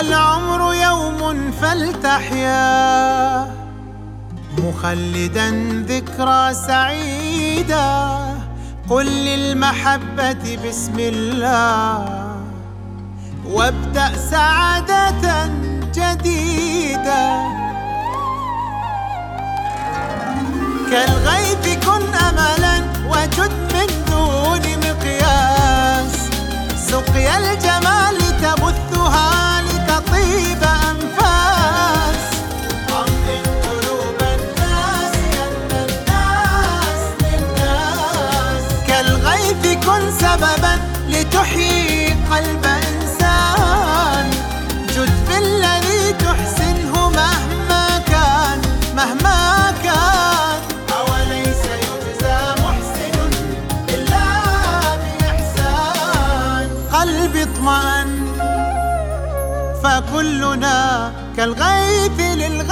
العمر يوم فلتحيا مخلدا ذكرى سعيدة قل للمحبة بسم الله وابدأ سعادة كالغيث كن أملا وجد من دون مقياس. سقيا الجمال تبثها لتطيب أنفاس. طمن قلوب الناس أن الناس للناس. كالغيث كن سببا لتحيي قلب إنسان. جد بالذي تحسنه مهما كان مهما قلبي اطمأن فكلنا كالغيث للغير